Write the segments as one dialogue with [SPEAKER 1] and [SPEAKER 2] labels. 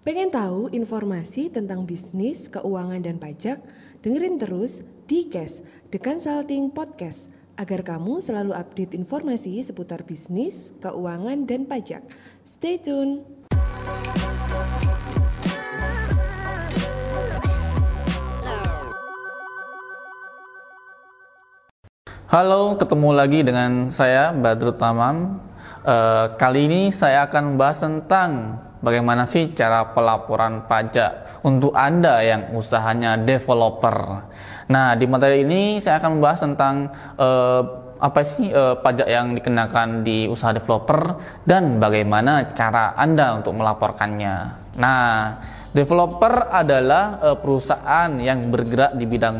[SPEAKER 1] Pengen tahu informasi tentang bisnis, keuangan, dan pajak? Dengerin terus di Cash, The Consulting Podcast, agar kamu selalu update informasi seputar bisnis, keuangan, dan pajak. Stay tune!
[SPEAKER 2] Halo, ketemu lagi dengan saya Badrut Tamam. Uh, kali ini saya akan membahas tentang bagaimana sih cara pelaporan pajak untuk Anda yang usahanya developer. Nah, di materi ini saya akan membahas tentang uh, apa sih uh, pajak yang dikenakan di usaha developer dan bagaimana cara Anda untuk melaporkannya. Nah, developer adalah uh, perusahaan yang bergerak di bidang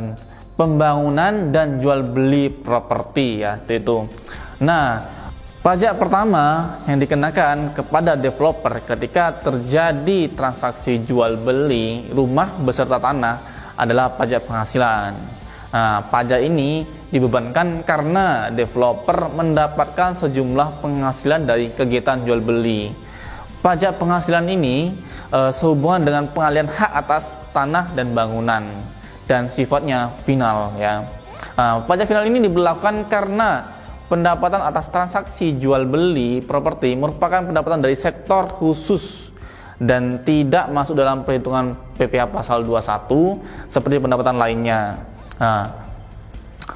[SPEAKER 2] pembangunan dan jual beli properti ya itu. Nah, pajak pertama yang dikenakan kepada developer ketika terjadi transaksi jual beli rumah beserta tanah adalah pajak penghasilan. Nah, pajak ini dibebankan karena developer mendapatkan sejumlah penghasilan dari kegiatan jual beli. Pajak penghasilan ini e, sehubungan dengan pengalian hak atas tanah dan bangunan dan sifatnya final ya. Uh, pajak final ini diberlakukan karena pendapatan atas transaksi jual beli properti merupakan pendapatan dari sektor khusus dan tidak masuk dalam perhitungan PPh pasal 21 seperti pendapatan lainnya. Nah,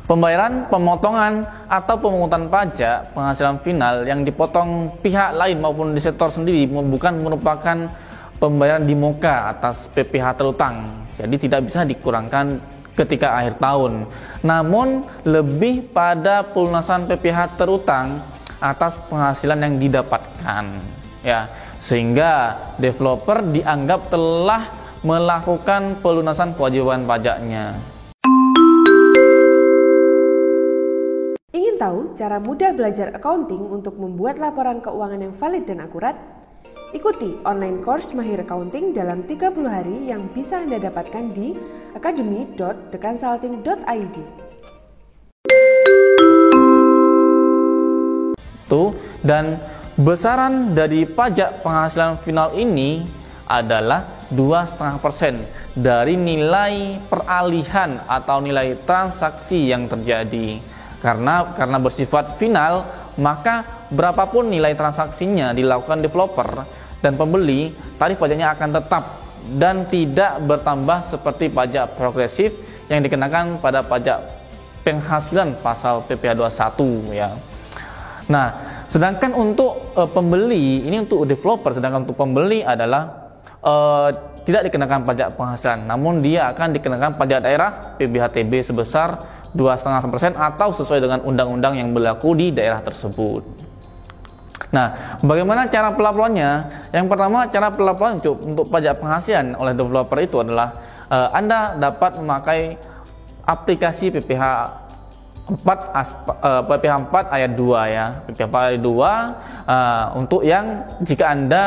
[SPEAKER 2] pembayaran, pemotongan atau pemungutan pajak penghasilan final yang dipotong pihak lain maupun di sektor sendiri bukan merupakan pembayaran di muka atas PPh terutang jadi tidak bisa dikurangkan ketika akhir tahun. Namun lebih pada pelunasan PPh terutang atas penghasilan yang didapatkan. Ya, sehingga developer dianggap telah melakukan pelunasan kewajiban pajaknya.
[SPEAKER 1] Ingin tahu cara mudah belajar accounting untuk membuat laporan keuangan yang valid dan akurat? Ikuti online course Mahir Accounting dalam 30 hari yang bisa Anda dapatkan di academy.theconsulting.id.
[SPEAKER 2] Tuh, dan besaran dari pajak penghasilan final ini adalah 2,5% dari nilai peralihan atau nilai transaksi yang terjadi. Karena karena bersifat final, maka berapapun nilai transaksinya dilakukan developer dan pembeli, tarif pajaknya akan tetap dan tidak bertambah seperti pajak progresif yang dikenakan pada pajak penghasilan pasal PPh 21 ya. Nah, sedangkan untuk uh, pembeli ini untuk developer sedangkan untuk pembeli adalah uh, tidak dikenakan pajak penghasilan, namun dia akan dikenakan pajak daerah PBHTB sebesar 2,5% atau sesuai dengan undang-undang yang berlaku di daerah tersebut. Nah, bagaimana cara pelaporannya? Yang pertama, cara pelaporan untuk, pajak penghasilan oleh developer itu adalah uh, Anda dapat memakai aplikasi PPH 4 uh, PPH 4 ayat 2 ya. PPH 4 ayat 2 uh, eh, untuk yang jika Anda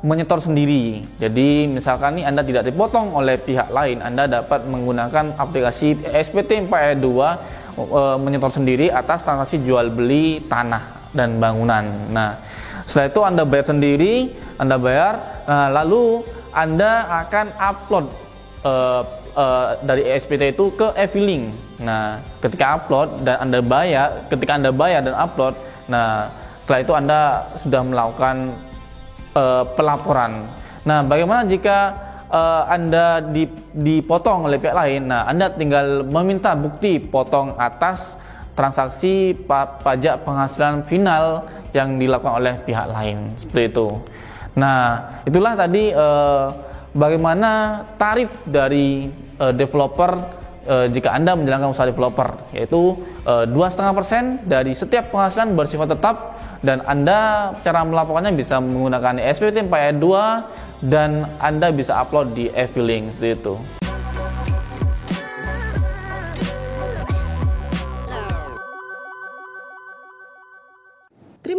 [SPEAKER 2] menyetor sendiri. Jadi misalkan nih Anda tidak dipotong oleh pihak lain, Anda dapat menggunakan aplikasi SPT 4 ayat 2 uh, menyetor sendiri atas transaksi jual beli tanah dan bangunan. Nah, setelah itu Anda bayar sendiri, Anda bayar, nah, lalu Anda akan upload uh, uh, dari SPT itu ke e-filing. Nah, ketika upload dan Anda bayar, ketika Anda bayar dan upload, nah setelah itu Anda sudah melakukan uh, pelaporan. Nah, bagaimana jika uh, Anda dipotong oleh pihak lain? Nah, Anda tinggal meminta bukti potong atas transaksi pajak penghasilan final yang dilakukan oleh pihak lain seperti itu. Nah, itulah tadi eh, bagaimana tarif dari eh, developer eh, jika anda menjalankan usaha developer, yaitu eh, dua setengah persen dari setiap penghasilan bersifat tetap dan anda cara melaporkannya bisa menggunakan SPT 4 2 dan anda bisa upload di e-filing seperti itu.